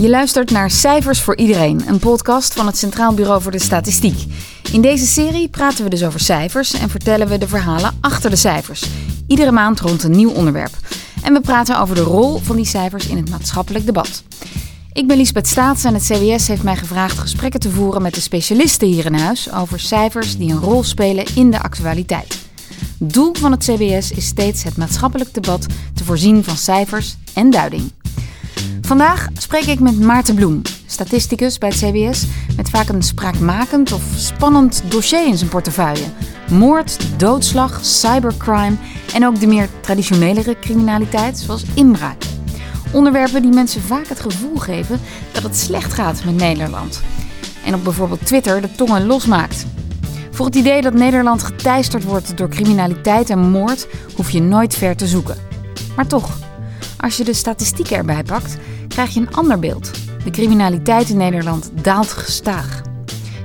Je luistert naar Cijfers voor Iedereen, een podcast van het Centraal Bureau voor de Statistiek. In deze serie praten we dus over cijfers en vertellen we de verhalen achter de cijfers. Iedere maand rond een nieuw onderwerp. En we praten over de rol van die cijfers in het maatschappelijk debat. Ik ben Liesbeth Staats en het CBS heeft mij gevraagd gesprekken te voeren met de specialisten hier in huis over cijfers die een rol spelen in de actualiteit. Doel van het CBS is steeds het maatschappelijk debat te voorzien van cijfers en duiding. Vandaag spreek ik met Maarten Bloem, statisticus bij het CBS, met vaak een spraakmakend of spannend dossier in zijn portefeuille. Moord, doodslag, cybercrime en ook de meer traditionelere criminaliteit, zoals inbraak. Onderwerpen die mensen vaak het gevoel geven dat het slecht gaat met Nederland. En op bijvoorbeeld Twitter de tongen losmaakt. Voor het idee dat Nederland geteisterd wordt door criminaliteit en moord, hoef je nooit ver te zoeken. Maar toch, als je de statistieken erbij pakt, krijg je een ander beeld. De criminaliteit in Nederland daalt gestaag.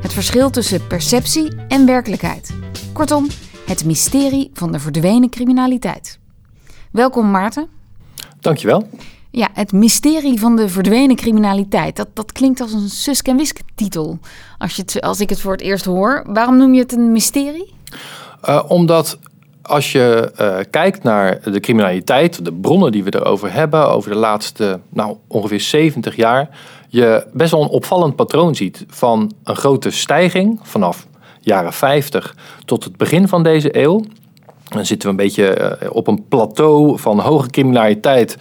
Het verschil tussen perceptie en werkelijkheid. Kortom, het mysterie van de verdwenen criminaliteit. Welkom Maarten. Dankjewel. Ja, het mysterie van de verdwenen criminaliteit. Dat, dat klinkt als een Susk en Wisk titel. Als, je het, als ik het voor het eerst hoor. Waarom noem je het een mysterie? Uh, omdat als je uh, kijkt naar de criminaliteit, de bronnen die we erover hebben, over de laatste nou, ongeveer 70 jaar, je best wel een opvallend patroon ziet van een grote stijging vanaf jaren 50 tot het begin van deze eeuw. Dan zitten we een beetje uh, op een plateau van hoge criminaliteit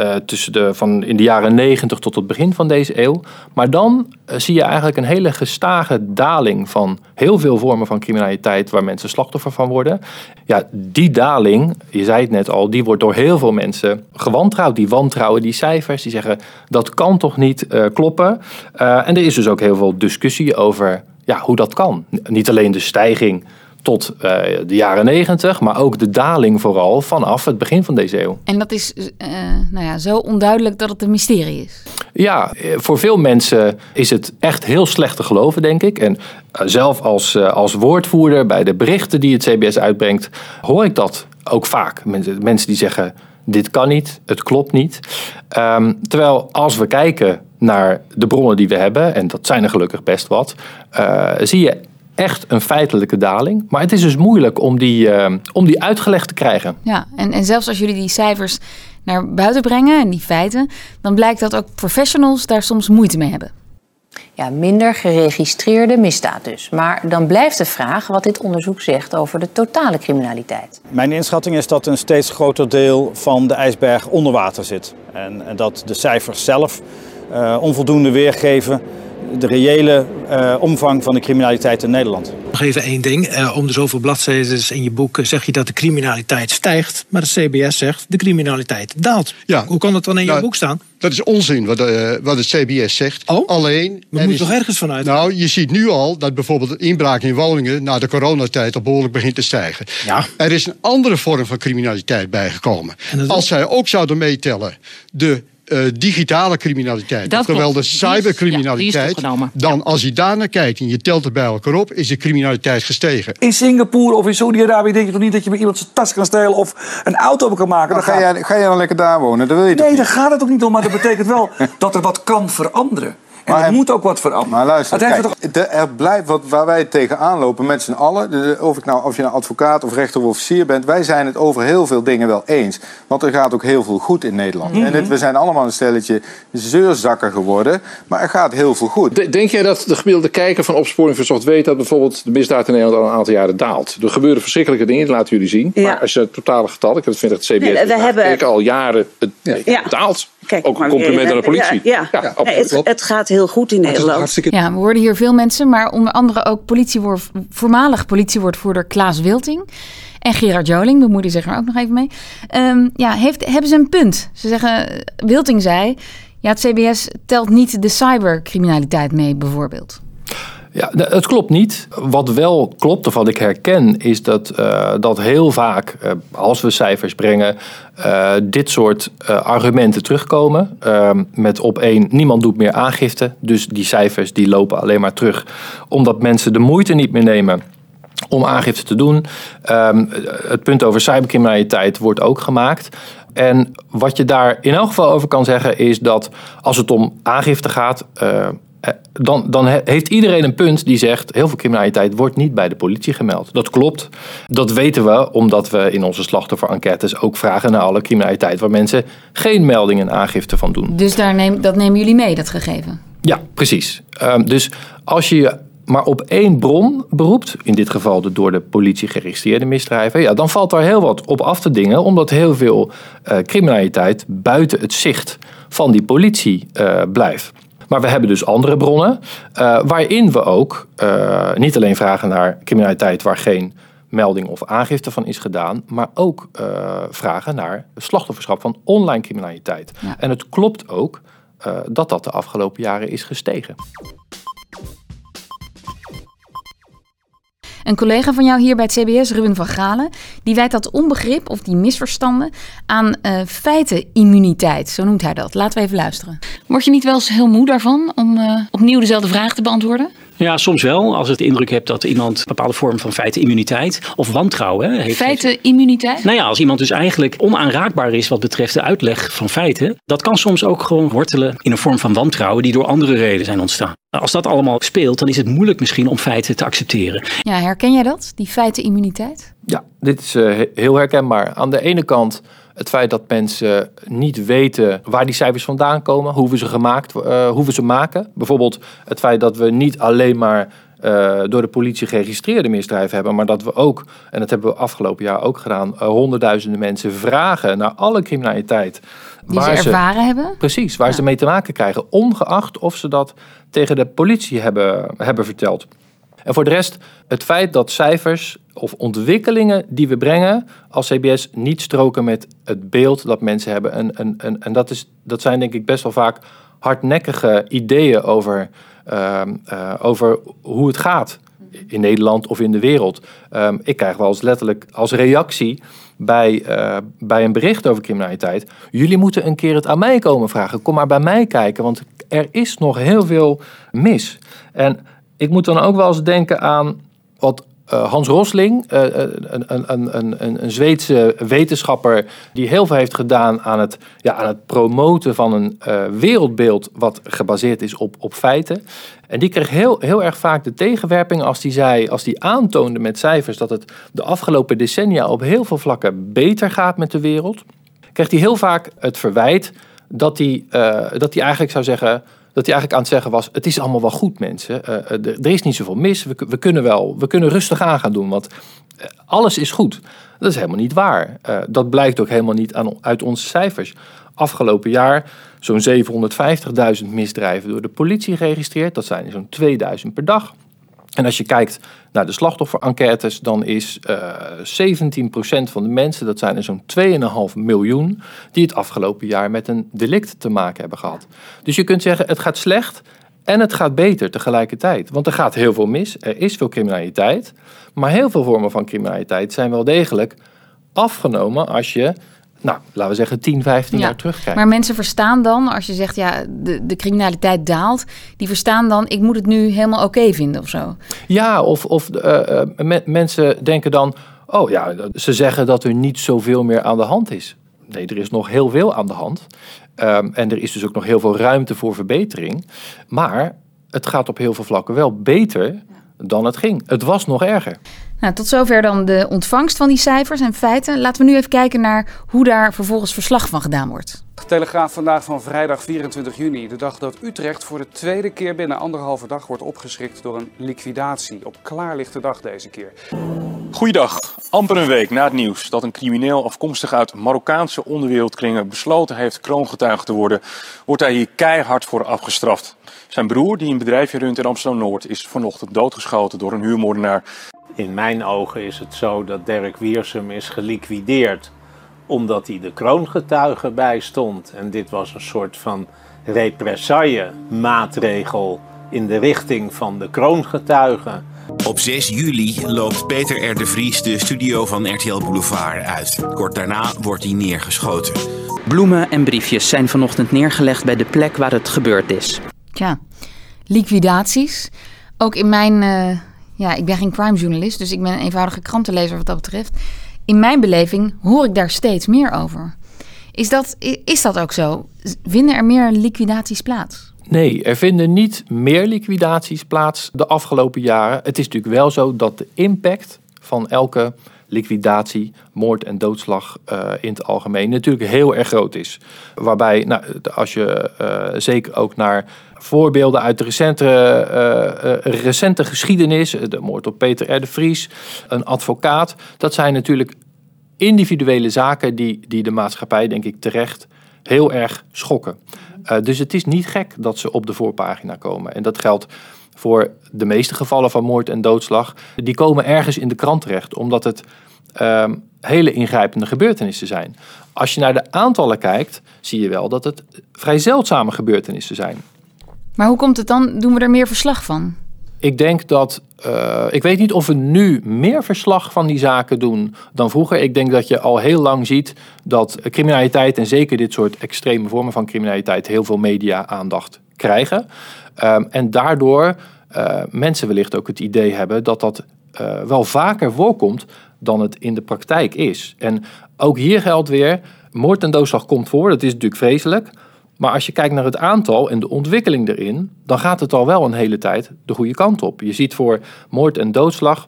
uh, tussen de, van in de jaren 90 tot het begin van deze eeuw. Maar dan uh, zie je eigenlijk een hele gestage daling van heel veel vormen van criminaliteit waar mensen slachtoffer van worden. Ja, die daling, je zei het net al, die wordt door heel veel mensen gewantrouwd. Die wantrouwen die cijfers, die zeggen dat kan toch niet uh, kloppen. en er is dus ook heel veel discussie over ja, hoe dat kan. Niet alleen de stijging tot uh, de jaren negentig, maar ook de daling vooral vanaf het begin van deze eeuw. En dat is uh, nou ja, zo onduidelijk dat het een mysterie is. Ja, voor veel mensen is het echt heel slecht te geloven, denk ik. En uh, zelf als, als woordvoerder bij de berichten die het CBS uitbrengt, hoor ik dat ook vaak. Mensen, mensen die zeggen, dit kan niet, het klopt niet. Um, terwijl als we kijken naar de bronnen die we hebben, en dat zijn er gelukkig best wat, zie je echt een feitelijke daling. Maar het is dus moeilijk om die, uh, om die uitgelegd te krijgen. Ja, en, en zelfs als jullie die cijfers naar buiten brengen en die feiten, dan blijkt dat ook professionals daar soms moeite mee hebben. Ja, minder geregistreerde misdaad dus. Maar dan blijft de vraag wat dit onderzoek zegt over de totale criminaliteit. Mijn inschatting is dat een steeds groter deel van de ijsberg onder water zit. En, en dat de cijfers zelf uh, onvoldoende weergeven de reële uh, omvang van de criminaliteit in Nederland. Nog even één ding. Uh, om de zoveel bladzijden in je boek zeg je dat de criminaliteit stijgt. Maar de CBS zegt de criminaliteit daalt. Ja. Hoe kan dat dan in nou, je boek staan? Dat is onzin wat, uh, wat het CBS zegt. Oh? Alleen. We moeten toch ergens vanuit? Nou, je ziet nu al dat bijvoorbeeld de inbraak in woningen na de coronatijd al behoorlijk begint te stijgen. Ja. Er is een andere vorm van criminaliteit bijgekomen. Als zij ook zouden meetellen de uh, digitale criminaliteit, dat oftewel de cybercriminaliteit, ja, dan als je daar naar kijkt en je telt het bij elkaar op, is de criminaliteit gestegen. In Singapore of in Saudi-Arabië denk je toch niet dat je met iemand zijn tas kan stelen of een auto kan maken? Dan ga, gaat... jij, ga jij dan lekker daar wonen? Dat wil je nee, daar gaat het ook niet om, maar dat betekent wel dat er wat kan veranderen. En maar er moet ook wat veranderen. Maar luister, kijk, toch... de, er blijft wat, waar wij tegenaan lopen met z'n allen. De, of, ik nou, of je nou advocaat of rechter of officier bent. Wij zijn het over heel veel dingen wel eens. Want er gaat ook heel veel goed in Nederland. Mm -hmm. En het, we zijn allemaal een stelletje zeurzakken geworden. Maar er gaat heel veel goed. Denk jij dat de gemiddelde kijker van Opsporing Verzocht weet... dat bijvoorbeeld de misdaad in Nederland al een aantal jaren daalt? Er gebeuren verschrikkelijke dingen, dat laten jullie zien. Ja. Maar als je het totale getal... Ik vind het CBS nee, we hebben... al jaren... Het, ja. het daalt. Kijk, ook een compliment aan de politie. Ja, ja. ja nee, het, het, gaat heel goed in Nederland. Ja, we hoorden hier veel mensen, maar onder andere ook politiewoord, voormalig politiewoordvoerder Klaas Wilting. En Gerard Joling, bemoeide zich er ook nog even mee. Um, ja, heeft, hebben ze een punt? Ze zeggen, Wilting zei, ja, het CBS telt niet de cybercriminaliteit mee bijvoorbeeld. Ja, het klopt niet. Wat wel klopt, of wat ik herken, is dat, uh, dat heel vaak, uh, als we cijfers brengen, uh, dit soort argumenten terugkomen. met op één, niemand doet meer aangifte. Dus die cijfers die lopen alleen maar terug. Omdat mensen de moeite niet meer nemen om aangifte te doen. Um, het punt over cybercriminaliteit wordt ook gemaakt. En wat je daar in elk geval over kan zeggen is dat als het om aangifte gaat, dan, dan heeft iedereen een punt die zegt: heel veel criminaliteit wordt niet bij de politie gemeld. Dat klopt. Dat weten we omdat we in onze slachtoffer-enquêtes ook vragen naar alle criminaliteit waar mensen geen meldingen en aangifte van doen. Dus daar neem, dat nemen jullie mee, dat gegeven? Ja, precies. Um, dus als je je maar op één bron beroept, in dit geval de door de politie geregistreerde misdrijven, ja, dan valt daar heel wat op af te dingen, omdat heel veel uh, criminaliteit buiten het zicht van die politie uh, blijft. Maar we hebben dus andere bronnen, uh, waarin we ook niet alleen vragen naar criminaliteit waar geen melding of aangifte van is gedaan, maar ook vragen naar slachtofferschap van online criminaliteit. Ja. En het klopt ook dat dat de afgelopen jaren is gestegen. Een collega van jou hier bij het CBS, Ruben van Galen, die wijt dat onbegrip of die misverstanden aan uh, feitenimmuniteit. Zo noemt hij dat. Laten we even luisteren. Word je niet wel eens heel moe daarvan om uh, opnieuw dezelfde vraag te beantwoorden? Ja, soms wel. Als het de indruk hebt dat iemand een bepaalde vorm van feitenimmuniteit of wantrouwen heeft. Feitenimmuniteit? Nou ja, als iemand dus eigenlijk onaanraakbaar is wat betreft de uitleg van feiten, dat kan soms ook gewoon wortelen in een vorm van wantrouwen die door andere redenen zijn ontstaan. Als dat allemaal speelt, dan is het moeilijk misschien om feiten te accepteren. Ja, herken jij dat, die feitenimmuniteit? Ja, dit is uh, heel herkenbaar. Aan de ene kant het feit dat mensen niet weten waar die cijfers vandaan komen, hoe we ze gemaakt, uh, hoe we ze maken. Bijvoorbeeld het feit dat we niet alleen maar uh, door de politie geregistreerde misdrijven hebben, maar dat we ook, en dat hebben we afgelopen jaar ook gedaan, uh, honderdduizenden mensen vragen naar alle criminaliteit. Die waar ze ervaren hebben? Precies, waar ja. ze mee te maken krijgen, ongeacht of ze dat tegen de politie hebben, hebben verteld. En voor de rest, het feit dat cijfers of ontwikkelingen die we brengen als CBS niet stroken met het beeld dat mensen hebben. En, en, dat, is, dat zijn denk ik best wel vaak hardnekkige ideeën over, uh, uh, over hoe het gaat in Nederland of in de wereld. Um, ik krijg wel eens letterlijk als reactie bij, uh, bij een bericht over criminaliteit. Jullie moeten een keer het aan mij komen vragen. Kom maar bij mij kijken, want er is nog heel veel mis. En ik moet dan ook wel eens denken aan wat uh, Hans Rosling, uh, een, een, een, een, Zweedse wetenschapper die heel veel heeft gedaan aan het, ja, aan het promoten van een wereldbeeld wat gebaseerd is op, op feiten. En die kreeg heel, heel erg vaak de tegenwerping als die zei, als die aantoonde met cijfers dat het de afgelopen decennia op heel veel vlakken beter gaat met de wereld. Kreeg hij heel vaak het verwijt dat hij, dat hij eigenlijk zou zeggen dat hij eigenlijk aan het zeggen was: het is allemaal wel goed, mensen. Uh, er is niet zoveel mis. We, we, kunnen wel, we kunnen rustig aan gaan doen, want alles is goed. Dat is helemaal niet waar. Dat blijkt ook helemaal niet aan, uit onze cijfers. Afgelopen jaar zo'n 750.000 misdrijven door de politie geregistreerd. Dat zijn zo'n 2000 per dag. En als je kijkt naar de slachtoffer-enquêtes, dan is uh, 17% van de mensen, dat zijn er zo'n 2,5 miljoen, die het afgelopen jaar met een delict te maken hebben gehad. Dus je kunt zeggen, het gaat slecht en het gaat beter tegelijkertijd. Want er gaat heel veel mis, er is veel criminaliteit, maar heel veel vormen van criminaliteit zijn wel degelijk afgenomen als je nou, laten we zeggen 10, 15 jaar terugkijken. Maar mensen verstaan dan, als je zegt ja, de, de criminaliteit daalt, die verstaan dan, ik moet het nu helemaal oké vinden of zo. Ja, of, of uh, me, mensen denken dan, oh ja, ze zeggen dat er niet zoveel meer aan de hand is. Nee, er is nog heel veel aan de hand. Um, en er is dus ook nog heel veel ruimte voor verbetering. Maar het gaat op heel veel vlakken wel beter dan het ging. Het was nog erger. Nou, tot zover dan de ontvangst van die cijfers en feiten. Laten we nu even kijken naar hoe daar vervolgens verslag van gedaan wordt. Telegraaf vandaag van vrijdag 24 juni. De dag dat Utrecht voor de tweede keer binnen anderhalve dag wordt opgeschrikt door een liquidatie. Op klaarlichte dag deze keer. Goeiedag. Amper een week na het nieuws dat een crimineel afkomstig uit Marokkaanse onderwereldkringen besloten heeft kroongetuige te worden, wordt hij hier keihard voor afgestraft. Zijn broer, die een bedrijfje runt in Amsterdam-Noord, is vanochtend doodgeschoten door een huurmoordenaar. In mijn ogen is het zo dat Dirk Wiersum is geliquideerd omdat hij de kroongetuige bijstond. En dit was een soort van represaille maatregel in de richting van de kroongetuigen. Op 6 juli loopt Peter R. de Vries de studio van RTL Boulevard uit. Kort daarna wordt hij neergeschoten. Bloemen en briefjes zijn vanochtend neergelegd bij de plek waar het gebeurd is. Tja, liquidaties. Ook in mijn... Uh, ja, ik ben geen crimejournalist, dus ik ben een eenvoudige krantenlezer wat dat betreft. In mijn beleving hoor ik daar steeds meer over. Is dat, is dat ook zo? Vinden er meer liquidaties plaats? Nee, er vinden niet meer liquidaties plaats de afgelopen jaren. Het is natuurlijk wel zo dat de impact van elke liquidatie, moord en doodslag uh, in het algemeen natuurlijk heel erg groot is. Waarbij, nou, als je uh, zeker ook naar voorbeelden uit de recente, uh, recente geschiedenis, de moord op Peter R. Vries, een advocaat, dat zijn natuurlijk individuele zaken die, die de maatschappij, denk ik, terecht heel erg schokken. dus het is niet gek dat ze op de voorpagina komen. En dat geldt voor de meeste gevallen van moord en doodslag. Die komen ergens in de krant terecht, omdat het um, hele ingrijpende gebeurtenissen zijn. Als je naar de aantallen kijkt, zie je wel dat het vrij zeldzame gebeurtenissen zijn. Maar hoe komt het dan? Doen we er meer verslag van? Ik denk dat. Uh, ik weet niet of we nu meer verslag van die zaken doen dan vroeger. Ik denk dat je al heel lang ziet dat criminaliteit en zeker dit soort extreme vormen van criminaliteit heel veel media-aandacht krijgen. Um, en daardoor uh, mensen wellicht ook het idee hebben dat dat uh, wel vaker voorkomt dan het in de praktijk is. En ook hier geldt weer, moord en doodslag komt voor, dat is natuurlijk vreselijk. Maar als je kijkt naar het aantal en de ontwikkeling erin, dan gaat het al wel een hele tijd de goede kant op. Je ziet voor moord en doodslag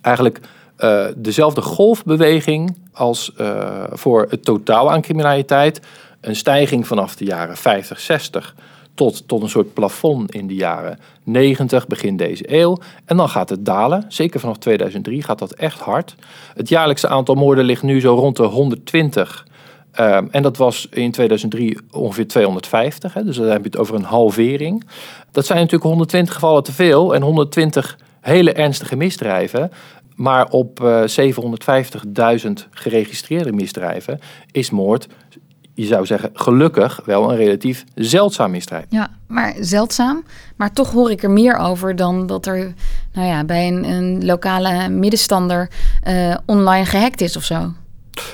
eigenlijk uh, dezelfde golfbeweging als voor het totaal aan criminaliteit. Een stijging vanaf de jaren 50, 60 tot, tot een soort plafond in de jaren 90, begin deze eeuw. En dan gaat het dalen. Zeker vanaf 2003 gaat dat echt hard. Het jaarlijkse aantal moorden ligt nu zo rond de 120. Um, en dat was in 2003 ongeveer 250. Hè, dus dan heb je het over een halvering. Dat zijn natuurlijk 120 gevallen te veel en 120 hele ernstige misdrijven. Maar op uh, 750.000 geregistreerde misdrijven is moord je zou zeggen, gelukkig wel een relatief zeldzaam misdrijf. Ja, maar zeldzaam. Maar toch hoor ik er meer over dan dat er nou ja, bij een, een lokale middenstander uh, online gehackt is of zo.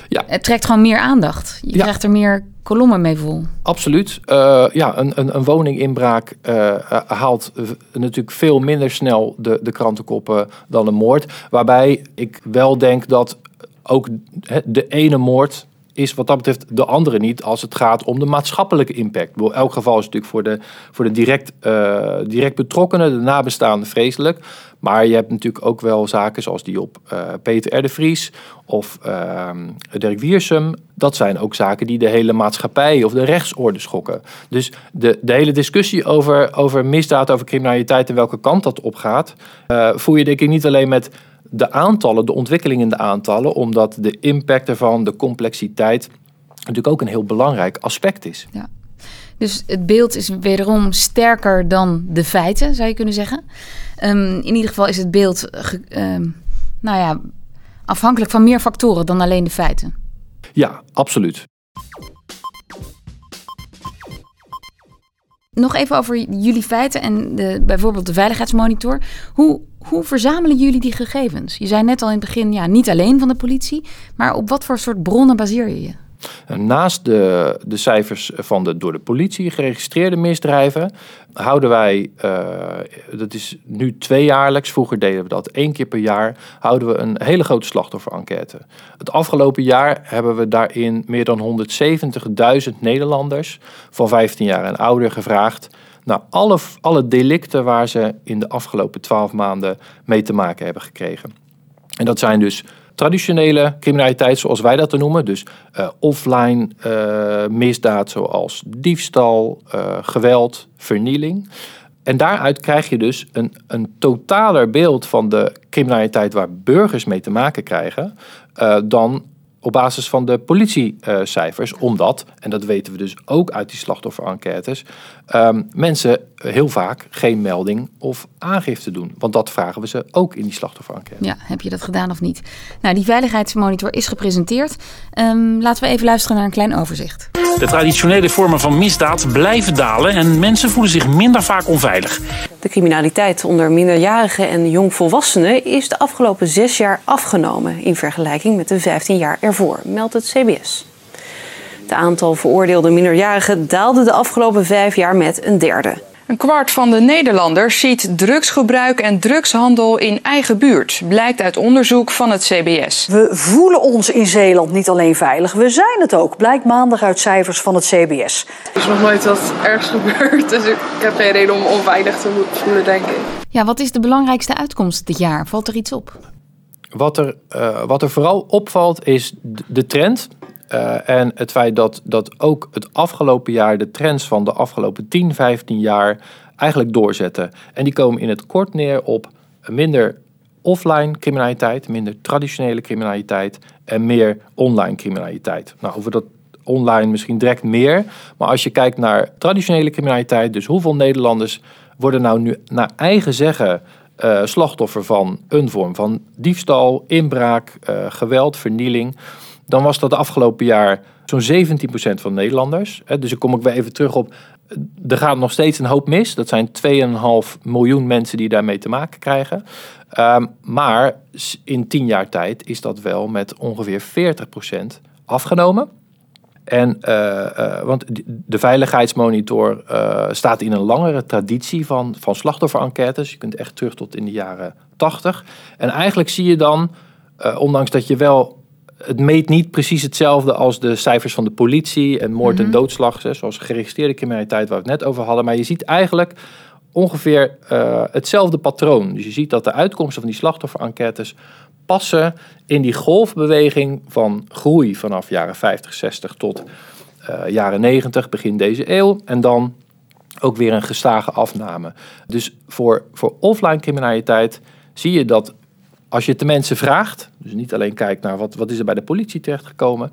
Ja. Het trekt gewoon meer aandacht. Je krijgt er meer kolommen mee vol. Absoluut. Uh, ja, een, een, een woninginbraak uh, haalt natuurlijk veel minder snel de, de krantenkoppen dan een moord. Waarbij ik wel denk dat ook de ene moord is wat dat betreft de andere niet als het gaat om de maatschappelijke impact. In elk geval is natuurlijk voor de, voor de direct, uh, direct betrokkenen, de nabestaanden, vreselijk. Maar je hebt natuurlijk ook wel zaken zoals die op uh, Peter R. Vries of uh, Dirk Wiersum. Dat zijn ook zaken die de hele maatschappij of de rechtsorde schokken. Dus de, de hele discussie over, over misdaad, over criminaliteit en welke kant dat opgaat, uh, voer je denk ik niet alleen met de aantallen, de ontwikkeling in de aantallen, omdat de impact ervan, de complexiteit, natuurlijk ook een heel belangrijk aspect is. Ja. Dus het beeld is wederom sterker dan de feiten, zou je kunnen zeggen. Um, in ieder geval is het beeld um, nou ja, afhankelijk van meer factoren dan alleen de feiten. Ja, absoluut. Nog even over jullie feiten en de, bijvoorbeeld de veiligheidsmonitor. Hoe, hoe verzamelen jullie die gegevens? Je zei net al in het begin, ja, niet alleen van de politie, maar op wat voor soort bronnen baseer je je? Naast de, de cijfers van de door de politie geregistreerde misdrijven, houden wij, uh, dat is nu tweejaarlijks, vroeger deden we dat één keer per jaar, houden we een hele grote slachtofferenquête. Het afgelopen jaar hebben we daarin meer dan 170.000 Nederlanders van 15 jaar en ouder gevraagd naar alle, alle delicten waar ze in de afgelopen 12 maanden mee te maken hebben gekregen. En dat zijn dus traditionele criminaliteit, zoals wij dat te noemen. Dus uh, offline uh, misdaad zoals diefstal, uh, geweld, vernieling. En daaruit krijg je dus een, een totaler beeld van de criminaliteit waar burgers mee te maken krijgen, dan op basis van de politiecijfers, omdat, en dat weten we dus ook uit die slachtofferenquêtes, um, mensen heel vaak geen melding of aangifte doen. Want dat vragen we ze ook in die slachtofferenquête. Ja, heb je dat gedaan of niet? Nou, die veiligheidsmonitor is gepresenteerd. Um, laten we even luisteren naar een klein overzicht. De traditionele vormen van misdaad blijven dalen en mensen voelen zich minder vaak onveilig. De criminaliteit onder minderjarigen en jongvolwassenen is de afgelopen zes jaar afgenomen in vergelijking met de 15 jaar ervoor, meldt het CBS. Het aantal veroordeelde minderjarigen daalde de afgelopen vijf jaar met een derde. Een kwart van de Nederlanders ziet drugsgebruik en drugshandel in eigen buurt, blijkt uit onderzoek van het CBS. We voelen ons in Zeeland niet alleen veilig, we zijn het ook, blijkt maandag uit cijfers van het CBS. Er is nog nooit wat ergs gebeurd, dus ik heb geen reden om onveilig te voelen, denk ik. Ja, wat is de belangrijkste uitkomst dit jaar? Valt er iets op? Wat er, uh, wat er vooral opvalt is de trend. Uh, en het feit dat, dat ook het afgelopen jaar de trends van de afgelopen 10, 15 jaar eigenlijk doorzetten. En die komen in het kort neer op minder offline criminaliteit, minder traditionele criminaliteit en meer online criminaliteit. Nou, over dat online misschien direct meer. Maar als je kijkt naar traditionele criminaliteit, dus hoeveel Nederlanders worden nou nu naar eigen zeggen uh, slachtoffer van een vorm van diefstal, inbraak, uh, geweld, vernieling. Dan was dat de afgelopen jaar zo'n 17% van Nederlanders. Dus ik kom ook weer even terug op. Er gaat nog steeds een hoop mis. Dat zijn 2,5 miljoen mensen die daarmee te maken krijgen. Um, maar in 10 jaar tijd is dat wel met ongeveer 40% afgenomen. En, uh, uh, want de veiligheidsmonitor uh, staat in een langere traditie van, van slachtofferenquêtes. Je kunt echt terug tot in de jaren 80. En eigenlijk zie je dan, ondanks dat je wel. Het meet niet precies hetzelfde als de cijfers van de politie en moord- en mm -hmm. doodslag, zoals geregistreerde criminaliteit, waar we het net over hadden. Maar je ziet eigenlijk ongeveer hetzelfde patroon. Dus je ziet dat de uitkomsten van die slachtofferenquêtes passen in die golfbeweging van groei vanaf jaren 50, 60 tot uh, jaren 90, begin deze eeuw. En dan ook weer een gestage afname. Dus voor, voor offline criminaliteit zie je dat als je de mensen vraagt, dus niet alleen kijkt naar wat, wat is er bij de politie terechtgekomen,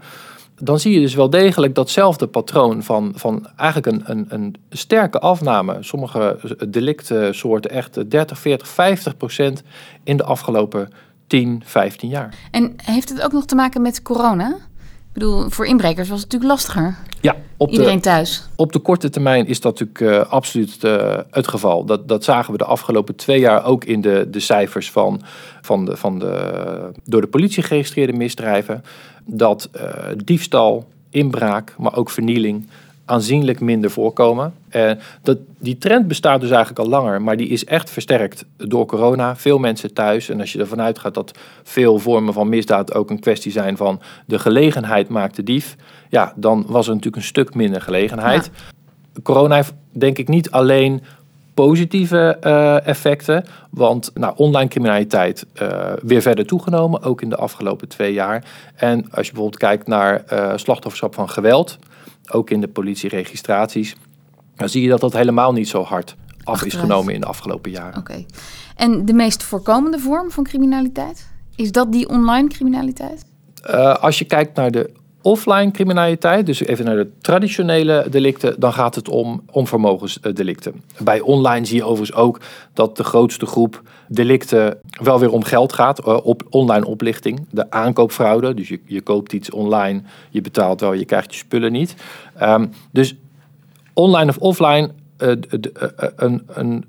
dan zie je dus wel degelijk datzelfde patroon van, van eigenlijk een, een, een sterke afname. Sommige delictsoorten echt 30, 40, 50 procent in de afgelopen 10, 15 jaar. En heeft het ook nog te maken met corona? Ik bedoel, voor inbrekers was het natuurlijk lastiger. Ja, op Iedereen de, thuis. Op de korte termijn is dat natuurlijk uh, absoluut uh, het geval. Dat, dat zagen we de afgelopen twee jaar ook in de, de cijfers van, van, de, van de door de politie geregistreerde misdrijven. Dat uh, diefstal, inbraak, maar ook vernieling aanzienlijk minder voorkomen. En dat, die trend bestaat dus eigenlijk al langer, maar die is echt versterkt door corona. Veel mensen thuis. En als je ervan uitgaat dat veel vormen van misdaad ook een kwestie zijn van de gelegenheid maakt de dief, ja, dan was er natuurlijk een stuk minder gelegenheid. Ja. Corona heeft denk ik niet alleen positieve uh, effecten. Want nou, online criminaliteit uh, weer verder toegenomen, ook in de afgelopen twee jaar. En als je bijvoorbeeld kijkt naar uh, slachtofferschap van geweld, ook in de politieregistraties, dan zie je dat dat helemaal niet zo hard af Achteruit. is genomen in de afgelopen jaren. Oké. Okay. En de meest voorkomende vorm van criminaliteit? Is dat die online criminaliteit? Uh, als je kijkt naar de offline criminaliteit, dus even naar de traditionele delicten, dan gaat het om onvermogensdelicten. Bij online zie je overigens ook dat de grootste groep delicten wel weer om geld gaat, uh, op online oplichting, de aankoopfraude. Dus je, je koopt iets online, je betaalt wel, je krijgt je spullen niet. Um, dus online of offline, uh, uh, een, een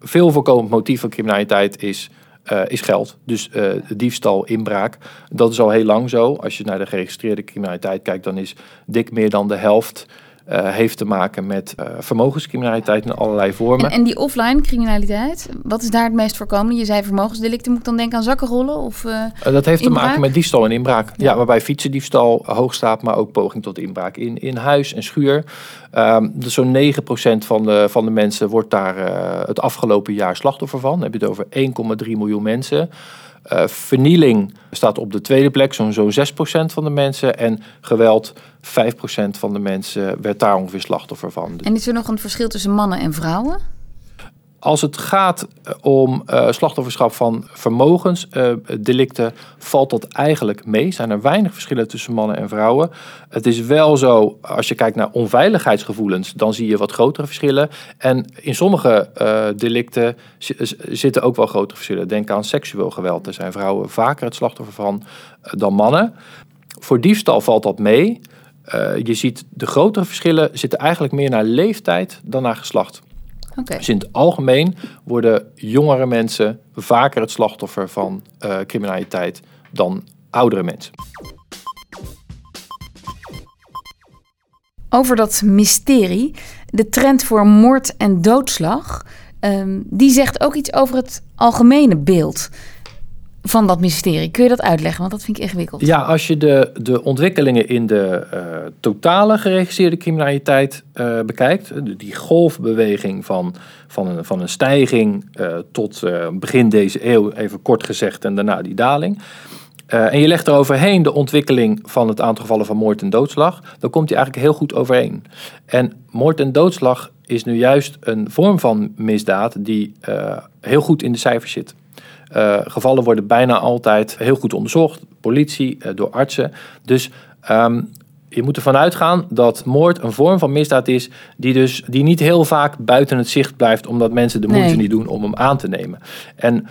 veel voorkomend motief van criminaliteit is uh, is geld. Dus uh, diefstal, inbraak. Dat is al heel lang zo. Als je naar de geregistreerde criminaliteit kijkt, dan is dik meer dan de helft. Uh, heeft te maken met vermogenscriminaliteit in allerlei vormen. En, en, die offline criminaliteit, wat is daar het meest voorkomende? Je zei vermogensdelicten, moet ik dan denken aan zakkenrollen? Of, dat heeft inbraak? te maken met diefstal en inbraak. Ja, ja waarbij fietsendiefstal hoog staat, maar ook poging tot inbraak in, in huis en schuur. Um, dus zo'n 9% van de, van de mensen wordt daar het afgelopen jaar slachtoffer van. Dan heb je het over 1,3 miljoen mensen. Uh, vernieling staat op de tweede plek, zo'n zo 6% van de mensen. En geweld, 5% van de mensen werd daar ongeveer slachtoffer van. En is er nog een verschil tussen mannen en vrouwen? Als het gaat om uh, slachtofferschap van vermogensdelicten, uh, valt dat eigenlijk mee. Zijn er weinig verschillen tussen mannen en vrouwen. Het is wel zo, als je kijkt naar onveiligheidsgevoelens, dan zie je wat grotere verschillen. En in sommige uh, delicten zitten ook wel grotere verschillen. Denk aan seksueel geweld. Daar zijn vrouwen vaker het slachtoffer van dan mannen. Voor diefstal valt dat mee. je ziet de grotere verschillen zitten eigenlijk meer naar leeftijd dan naar geslacht. Okay. Dus in het algemeen worden jongere mensen vaker het slachtoffer van uh, criminaliteit dan oudere mensen. Over dat mysterie. De trend voor moord en doodslag, ehm, die zegt ook iets over het algemene beeld van dat mysterie. Kun je dat uitleggen? Want dat vind ik ingewikkeld. Ja, als je de, de ontwikkelingen in de uh, totale geregistreerde criminaliteit uh, bekijkt, die golfbeweging van, van, een, van een stijging uh, tot begin deze eeuw, even kort gezegd, en daarna die daling. en je legt er overheen de ontwikkeling van het aantal gevallen van moord en doodslag, dan komt die eigenlijk heel goed overeen. En moord en doodslag is nu juist een vorm van misdaad die heel goed in de cijfers zit. Uh, gevallen worden bijna altijd heel goed onderzocht, politie, uh, door artsen. Dus um, je moet ervan uitgaan dat moord een vorm van misdaad is die dus die niet heel vaak buiten het zicht blijft, omdat mensen de moeite nee. niet doen om hem aan te nemen. En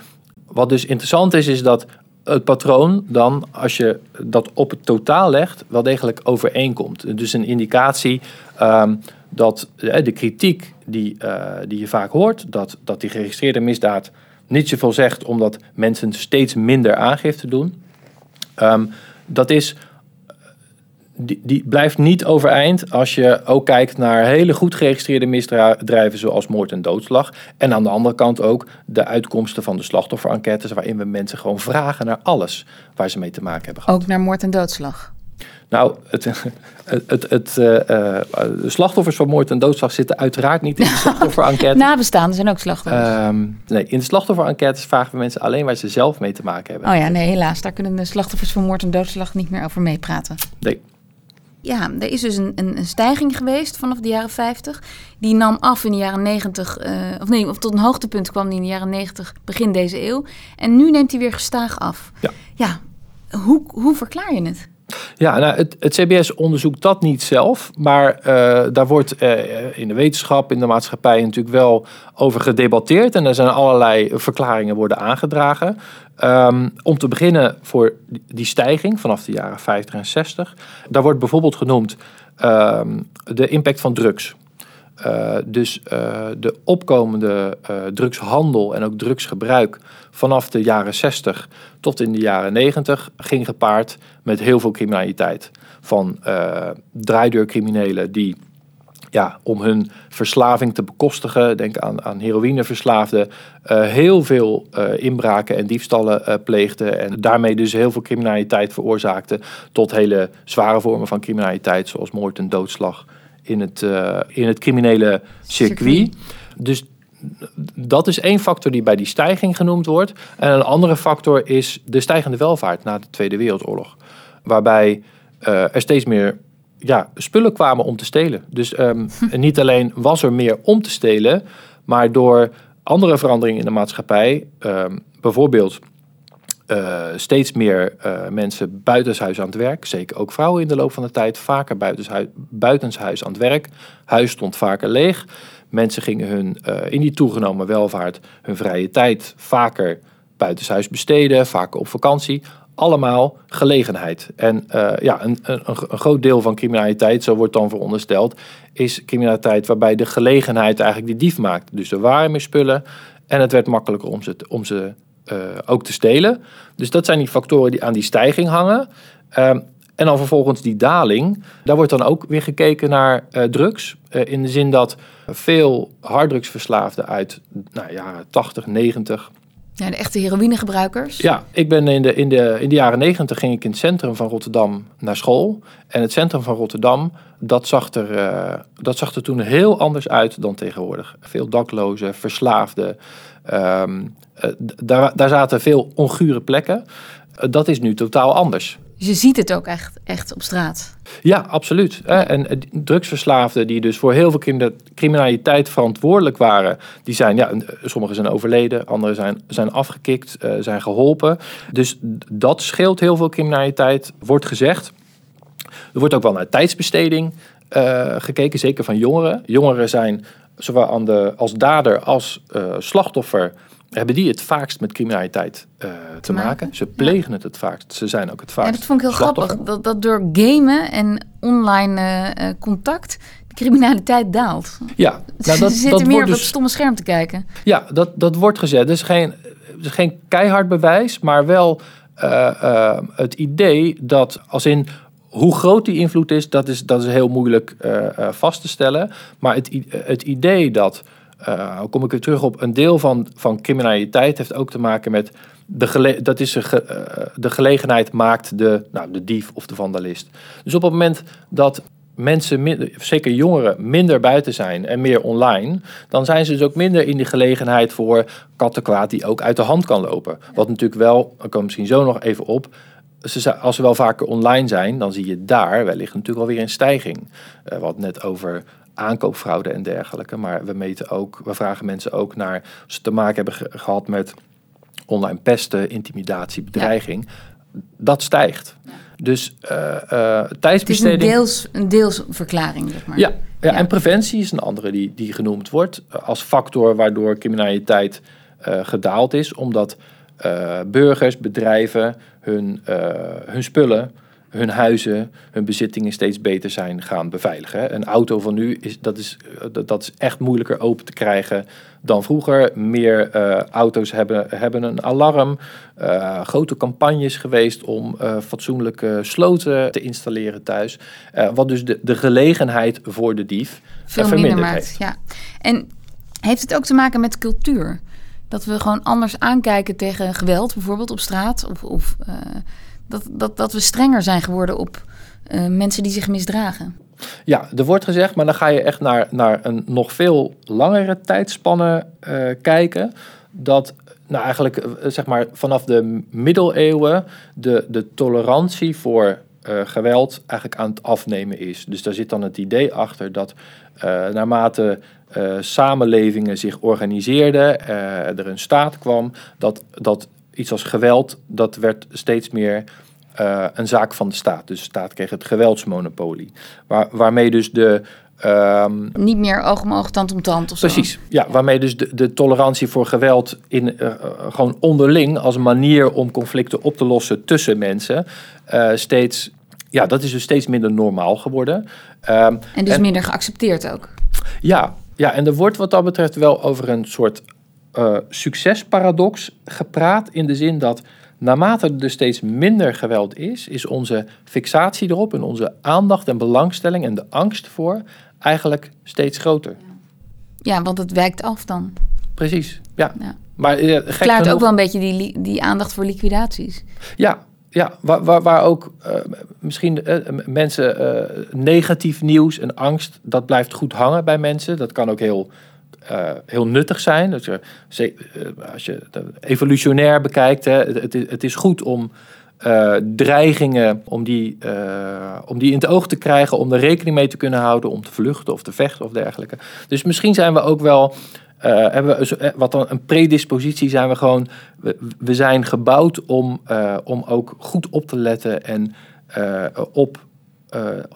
wat dus interessant is, is dat het patroon dan, als je dat op het totaal legt, wel degelijk overeenkomt. Dus een indicatie um, dat de kritiek die, uh, die je vaak hoort, dat, dat die geregistreerde misdaad niet zoveel zegt omdat mensen steeds minder aangifte doen. Um, dat is, die, die blijft niet overeind als je ook kijkt naar hele goed geregistreerde misdrijven zoals moord en doodslag. En aan de andere kant ook de uitkomsten van de slachtofferenquêtes waarin we mensen gewoon vragen naar alles waar ze mee te maken hebben gehad. Ook naar moord en doodslag? Nou, het, het, het, het uh, de slachtoffers van moord en doodslag zitten uiteraard niet in de slachtofferenquête. Nabestaanden zijn ook slachtoffers. Uh, nee, in de slachtofferenquêtes vragen we mensen alleen waar ze zelf mee te maken hebben. Oh ja, nee, helaas. Daar kunnen de slachtoffers van moord en doodslag niet meer over meepraten. Nee. Ja, er is dus een, een, een, stijging geweest vanaf de jaren 50. Die nam af in de jaren 90, uh, of nee, of tot een hoogtepunt kwam die in de jaren 90, begin deze eeuw. En nu neemt hij weer gestaag af. Ja. Ja, hoe, hoe verklaar je het? Ja, nou, het, CBS onderzoekt dat niet zelf, maar uh, daar wordt uh, in de wetenschap, in de maatschappij natuurlijk wel over gedebatteerd en er zijn allerlei verklaringen worden aangedragen. Um, om te beginnen voor die stijging vanaf de jaren 50 en 60, daar wordt bijvoorbeeld genoemd um, de impact van drugs. Uh, dus uh, de opkomende uh, drugshandel en ook drugsgebruik vanaf de jaren 60 tot in de jaren 90 ging gepaard met heel veel criminaliteit. Van draaideurcriminelen die ja, om hun verslaving te bekostigen, denk aan, aan heroïneverslaafden, heel veel inbraken en diefstallen pleegden en daarmee dus heel veel criminaliteit veroorzaakten tot hele zware vormen van criminaliteit zoals moord en doodslag in het, uh, in het criminele circuit. circuit. Dus dat is één factor die bij die stijging genoemd wordt. En een andere factor is de stijgende welvaart na de Tweede Wereldoorlog. Waarbij uh, er steeds meer ja, spullen kwamen om te stelen. Dus um, niet alleen was er meer om te stelen, maar door andere veranderingen in de maatschappij, um, bijvoorbeeld uh, steeds meer uh, mensen buitenshuis aan het werk. Zeker ook vrouwen in de loop van de tijd. Vaker buitenshuis, buitenshuis aan het werk. Huis stond vaker leeg. Mensen gingen hun, uh, in die toegenomen welvaart hun vrije tijd vaker buitenshuis besteden. Vaker op vakantie. Allemaal gelegenheid. En ja, een, een, een groot deel van criminaliteit, zo wordt dan verondersteld, is criminaliteit waarbij de gelegenheid eigenlijk de dief maakt. Dus er waren meer spullen en het werd makkelijker om ze, om ze ook te stelen. Dus dat zijn die factoren die aan die stijging hangen. Um, en dan vervolgens die daling. Daar wordt dan ook weer gekeken naar uh, drugs. Uh, in de zin dat veel harddrugsverslaafden uit nou, jaren 80, 90. Ja, de echte heroïnegebruikers? Ja, ik ben in de, in, de, in de jaren 90 ging ik in het centrum van Rotterdam naar school. En het centrum van Rotterdam, dat zag er, uh, dat zag er toen heel anders uit dan tegenwoordig. Veel daklozen, verslaafden. Um, uh, daar, daar zaten veel ongure plekken. Uh, dat is nu totaal anders. Dus je ziet het ook echt, echt op straat? Ja, absoluut. En drugsverslaafden die dus voor heel veel criminaliteit verantwoordelijk waren, die zijn, ja, sommigen zijn overleden, anderen zijn, zijn afgekikt, zijn geholpen. Dus dat scheelt heel veel criminaliteit, wordt gezegd. Er wordt ook wel naar tijdsbesteding uh, gekeken, zeker van jongeren. Jongeren zijn zowel aan de, als dader als uh, slachtoffer hebben die het vaakst met criminaliteit uh, te maken. maken. Ze plegen ja. het het vaakst. Ze zijn ook het vaakst. Ja, dat vond ik heel grappig. Dat, dat door gamen en online uh, contact de criminaliteit daalt. Ja, nou, dat, Ze zitten dat meer op dus, het stomme scherm te kijken. Ja, dat, dat wordt gezet. Dus geen, dus geen keihard bewijs, maar wel uh, het idee dat als in hoe groot die invloed is, dat is, dat is heel moeilijk vast te stellen. Maar het, het idee dat, kom ik weer terug op, een deel van, van criminaliteit heeft ook te maken met de, gele dat is de gelegenheid maakt de, nou, de dief of de vandalist. Dus op het moment dat mensen, zeker jongeren, minder buiten zijn en meer online, dan zijn ze dus ook minder in die gelegenheid voor kattenkwaad die ook uit de hand kan lopen. Wat natuurlijk wel, ik kom misschien zo nog even op, als ze wel vaker online zijn, dan zie je daar wellicht natuurlijk alweer een stijging. Uh, wat net over aankoopfraude en dergelijke, maar we meten ook, we vragen mensen ook naar, als ze te maken hebben gehad met online pesten, intimidatie, bedreiging, dat stijgt. Dus uh, uh, tijdsbesteding... Het is een, deels, een deelsverklaring, zeg maar. Ja, ja, en preventie is een andere die, die genoemd wordt als factor waardoor criminaliteit uh, gedaald is. Omdat burgers, bedrijven hun, hun spullen hun huizen, hun bezittingen steeds beter zijn gaan beveiligen. Een auto van nu is, dat is, dat is echt moeilijker open te krijgen dan vroeger. Meer uh, auto's hebben, hebben een alarm. Uh, grote campagnes geweest om uh, fatsoenlijke sloten te installeren thuis. wat dus de, de gelegenheid voor de dief Veel minder maakt, heeft. Ja. En heeft het ook te maken met cultuur? Dat we gewoon anders aankijken tegen geweld, bijvoorbeeld op straat of, of dat, dat, dat we strenger zijn geworden op uh, mensen die zich misdragen. Ja, er wordt gezegd, maar dan ga je echt naar, naar een nog veel langere tijdspanne uh, kijken. Dat nou eigenlijk uh, zeg maar vanaf de middeleeuwen de, de tolerantie voor geweld eigenlijk aan het afnemen is. Dus daar zit dan het idee achter dat naarmate samenlevingen zich organiseerden, er een staat kwam, dat, dat iets als geweld, dat werd steeds meer uh, een zaak van de staat. Dus de staat kreeg het geweldsmonopolie. Waar, waarmee dus de. Um, Niet meer oog om oog, tand om tand of Precies, ja, waarmee dus de, de tolerantie voor geweld in, uh, gewoon onderling als manier om conflicten op te lossen tussen mensen uh, steeds, ja, dat is dus steeds minder normaal geworden. Um, en dus en, minder geaccepteerd ook. Ja, ja, en er wordt wat dat betreft wel over een soort uh, succesparadox gepraat in de zin dat naarmate er dus steeds minder geweld is, is onze fixatie erop en onze aandacht en belangstelling en de angst voor eigenlijk steeds groter. Ja, want het wijkt af dan. Precies, ja. ja. Maar uh, Klaart ook wel een beetje die, die aandacht voor liquidaties. Ja, ja, waar, waar, waar ook uh, misschien uh, mensen uh, negatief nieuws en angst, dat blijft goed hangen bij mensen. Dat kan ook heel uh, heel nuttig zijn. Dat je, uh, als je evolutionair bekijkt, hè, het, het, is goed om uh, dreigingen, om die, om die in het oog te krijgen, om er rekening mee te kunnen houden, om te vluchten of te vechten of dergelijke. Dus misschien zijn we ook wel, hebben we wat dan een predispositie, zijn we gewoon, we, we zijn gebouwd om, om ook goed op te letten en op.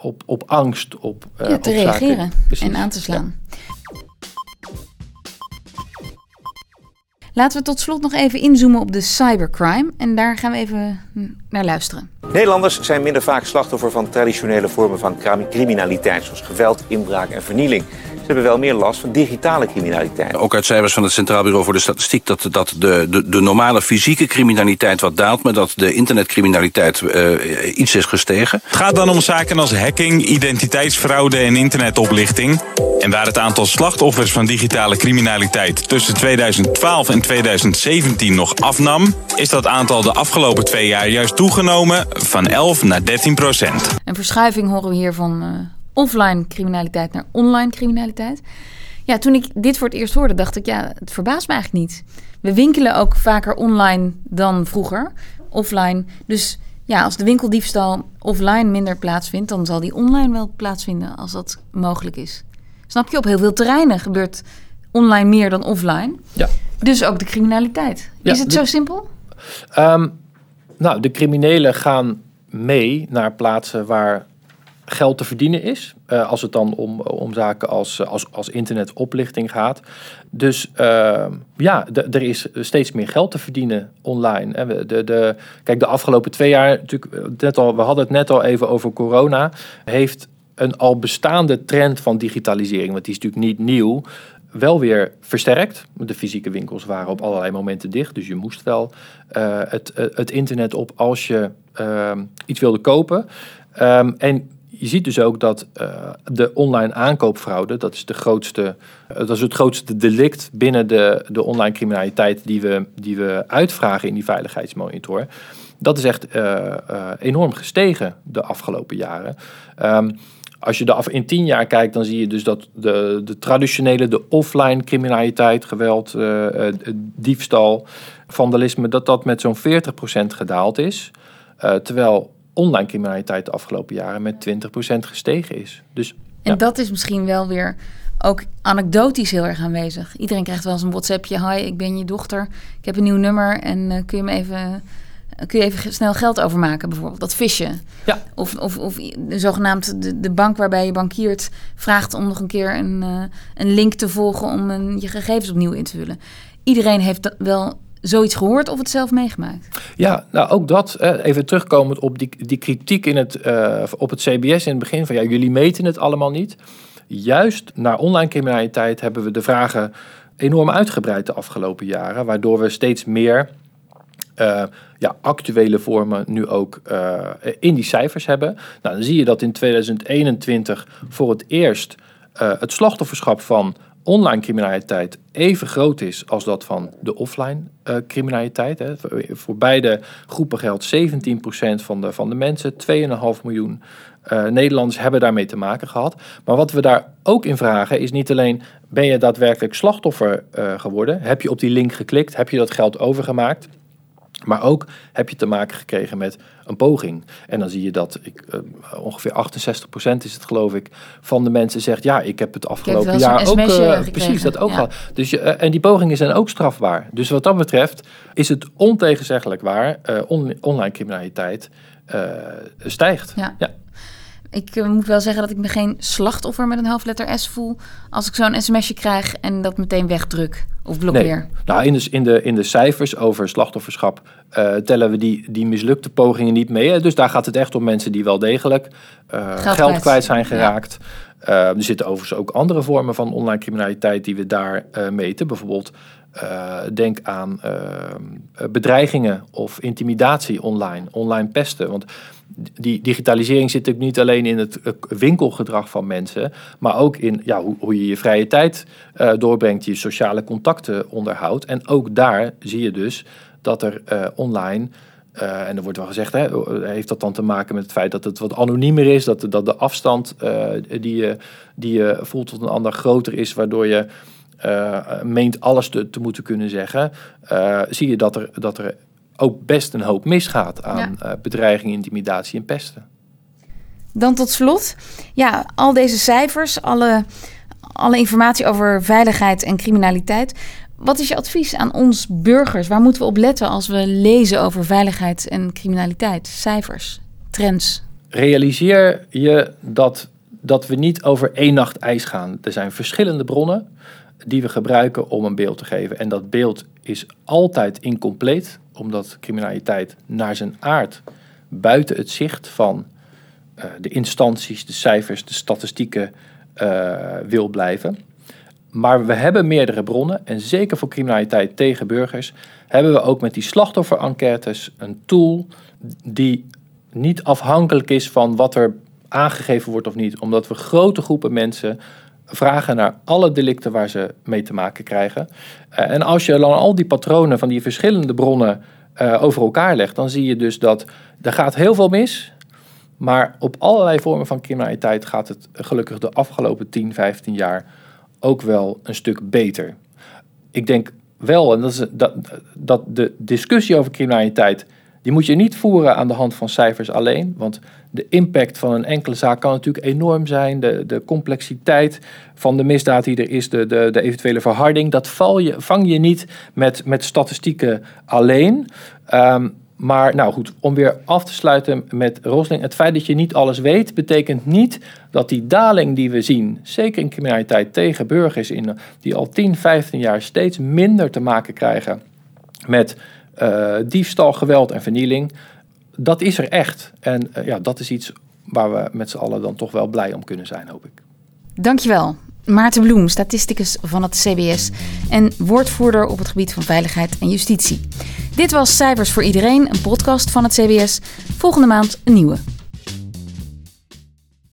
op, op angst, op, ja, te reageren en aan te slaan. Laten we tot slot nog even inzoomen op de cybercrime. En daar gaan we even naar luisteren. Nederlanders zijn minder vaak slachtoffer van traditionele vormen van criminaliteit, zoals geweld, inbraak en vernieling. Ze hebben wel meer last van digitale criminaliteit. Ook uit cijfers van het Centraal Bureau voor de Statistiek... dat, dat de, de, de normale fysieke criminaliteit wat daalt... maar dat de internetcriminaliteit uh, iets is gestegen. Het gaat dan om zaken als hacking, identiteitsfraude en internetoplichting. En waar het aantal slachtoffers van digitale criminaliteit... tussen 2012 en 2017 nog afnam... is dat aantal de afgelopen twee jaar juist toegenomen van 11 naar 13 procent. Een verschuiving horen we hier van... Uh offline criminaliteit naar online criminaliteit. Ja, toen ik dit voor het eerst hoorde, dacht ik, ja, het verbaast me eigenlijk niet. We winkelen ook vaker online dan vroeger, offline. Dus ja, als de winkeldiefstal offline minder plaatsvindt, dan zal die online wel plaatsvinden als dat mogelijk is. Snap je? Op heel veel terreinen gebeurt online meer dan offline. Ja. Dus ook de criminaliteit. is het zo simpel? Um, nou, de criminelen gaan mee naar plaatsen waar geld te verdienen is. Uh, als het dan om, om zaken als, als, als internetoplichting gaat. Dus uh, ja, er is steeds meer geld te verdienen online. De, de, kijk, de afgelopen twee jaar, natuurlijk, eh, net al, we hadden het net al even over corona, heeft een al bestaande trend van digitalisering, want die is natuurlijk niet nieuw, wel weer versterkt. De fysieke winkels waren op allerlei momenten dicht, dus je moest wel uh, het, het internet op als je uh, iets wilde kopen. Ehm, en je ziet dus ook dat uh, de online aankoopfraude, dat is, de grootste, uh, dat is het grootste delict binnen de, de online criminaliteit die we, die we uitvragen in die veiligheidsmonitor. Dat is echt uh, enorm gestegen de afgelopen jaren. Um, als je de af, in tien jaar kijkt, dan zie je dus dat de, de traditionele, de offline criminaliteit, geweld, diefstal, vandalisme, dat dat met zo'n 40% gedaald is. terwijl online criminaliteit de afgelopen jaren met 20% gestegen is. Dus, en dat is misschien wel weer ook anekdotisch heel erg aanwezig. Iedereen krijgt wel eens een WhatsAppje. Hi, ik ben je dochter. Ik heb een nieuw nummer en uh, kun je me even... Kun je even snel geld overmaken, bijvoorbeeld? Dat visje. Ja. Of, of, of de zogenaamd de, de bank waarbij je bankiert vraagt om nog een keer een, uh, een link te volgen om een, je gegevens opnieuw in te vullen. Iedereen heeft wel zoiets gehoord of het zelf meegemaakt? Ja, nou ook dat. Even terugkomend op die, die kritiek in het, uh, op het CBS in het begin van ja, jullie meten het allemaal niet. Juist naar online criminaliteit hebben we de vragen enorm uitgebreid de afgelopen jaren, waardoor we steeds meer uh, ja, actuele vormen nu ook uh, in die cijfers hebben. Nou, dan zie je dat in 2021 voor het eerst het slachtofferschap van online criminaliteit even groot is als dat van de offline uh, criminaliteit. Hè. Voor, beide groepen geldt 17% van de, van de mensen, 2,5 miljoen uh, Nederlanders hebben daarmee te maken gehad. Maar wat we daar ook in vragen is niet alleen ben je daadwerkelijk slachtoffer uh, geworden, heb je op die link geklikt, heb je dat geld overgemaakt. Maar ook heb je te maken gekregen met een poging. En dan zie je dat ik, uh, ongeveer 68% is het geloof ik, van de mensen zegt ja, ik heb het afgelopen heb jaar ook uh, precies dat ook ja. gehad. Dus je, uh, en die pogingen zijn ook strafbaar. Dus wat dat betreft is het ontegenzeggelijk waar, on online criminaliteit stijgt. Ja. ja. Ik uh, moet wel zeggen dat ik me geen slachtoffer met een hoofdletter S voel als ik zo'n sms'je krijg en dat meteen wegdruk of blokkeer. Nee. Nou, in de, in, de, in de cijfers over slachtofferschap uh, tellen we die, die mislukte pogingen niet mee. Dus daar gaat het echt om mensen die wel degelijk uh, geld, geld kwijt. kwijt zijn geraakt. Ja. er zitten overigens ook andere vormen van online criminaliteit die we daar meten. Bijvoorbeeld uh, denk aan uh, bedreigingen of intimidatie online, online pesten. Want die digitalisering zit natuurlijk niet alleen in het winkelgedrag van mensen, maar ook in ja, hoe, hoe je je vrije tijd uh, doorbrengt, je sociale contacten onderhoudt. En ook daar zie je dus dat er online en er wordt wel gezegd, hè, heeft dat dan te maken met het feit dat het wat anoniemer is, dat, dat de afstand die, je, die je voelt tot een ander groter is, waardoor je uh, meent alles te, te, moeten kunnen zeggen, uh, zie je dat er, dat er ook best een hoop misgaat aan ja. uh, bedreiging, intimidatie en pesten. Dan tot slot, ja, al deze cijfers, alle, alle informatie over veiligheid en criminaliteit. Wat is je advies aan ons burgers? Waar moeten we op letten als we lezen over veiligheid en criminaliteit? Cijfers, trends. Realiseer je dat, dat we niet over één nacht ijs gaan. Er zijn verschillende bronnen die we gebruiken om een beeld te geven. En dat beeld is altijd incompleet, omdat criminaliteit naar zijn aard buiten het zicht van uh, de instanties, de cijfers, de statistieken uh, wil blijven. Maar we hebben meerdere bronnen en zeker voor criminaliteit tegen burgers hebben we ook met die slachtoffer-enquêtes een tool die niet afhankelijk is van wat er aangegeven wordt of niet, omdat we grote groepen mensen vragen naar alle delicten waar ze mee te maken krijgen. Uh, en als je dan al die patronen van die verschillende bronnen uh, over elkaar legt, dan zie je dus dat er gaat heel veel mis. Maar op allerlei vormen van criminaliteit gaat het gelukkig de afgelopen 10, 15 jaar ook wel een stuk beter. Ik denk wel, en dat, is, dat, dat de discussie over criminaliteit die moet je niet voeren aan de hand van cijfers alleen, want de impact van een enkele zaak kan natuurlijk enorm zijn. De, de complexiteit van de misdaad die er is, de, de, de eventuele verharding, dat val je, vang je niet met, met statistieken alleen. Um, maar nou goed, om weer af te sluiten met Rosling. Het feit dat je niet alles weet, betekent niet dat die daling die we zien, zeker in criminaliteit tegen burgers, in, die al 10, 15 jaar steeds minder te maken krijgen met uh, diefstal, geweld en vernieling, dat is er echt. En uh, ja, dat is iets waar we met z'n allen dan toch wel blij om kunnen zijn, hoop ik. Dankjewel. Maarten Bloem, statisticus van het CBS en woordvoerder op het gebied van veiligheid en justitie. Dit was Cijfers voor Iedereen, een podcast van het CBS. Volgende maand een nieuwe.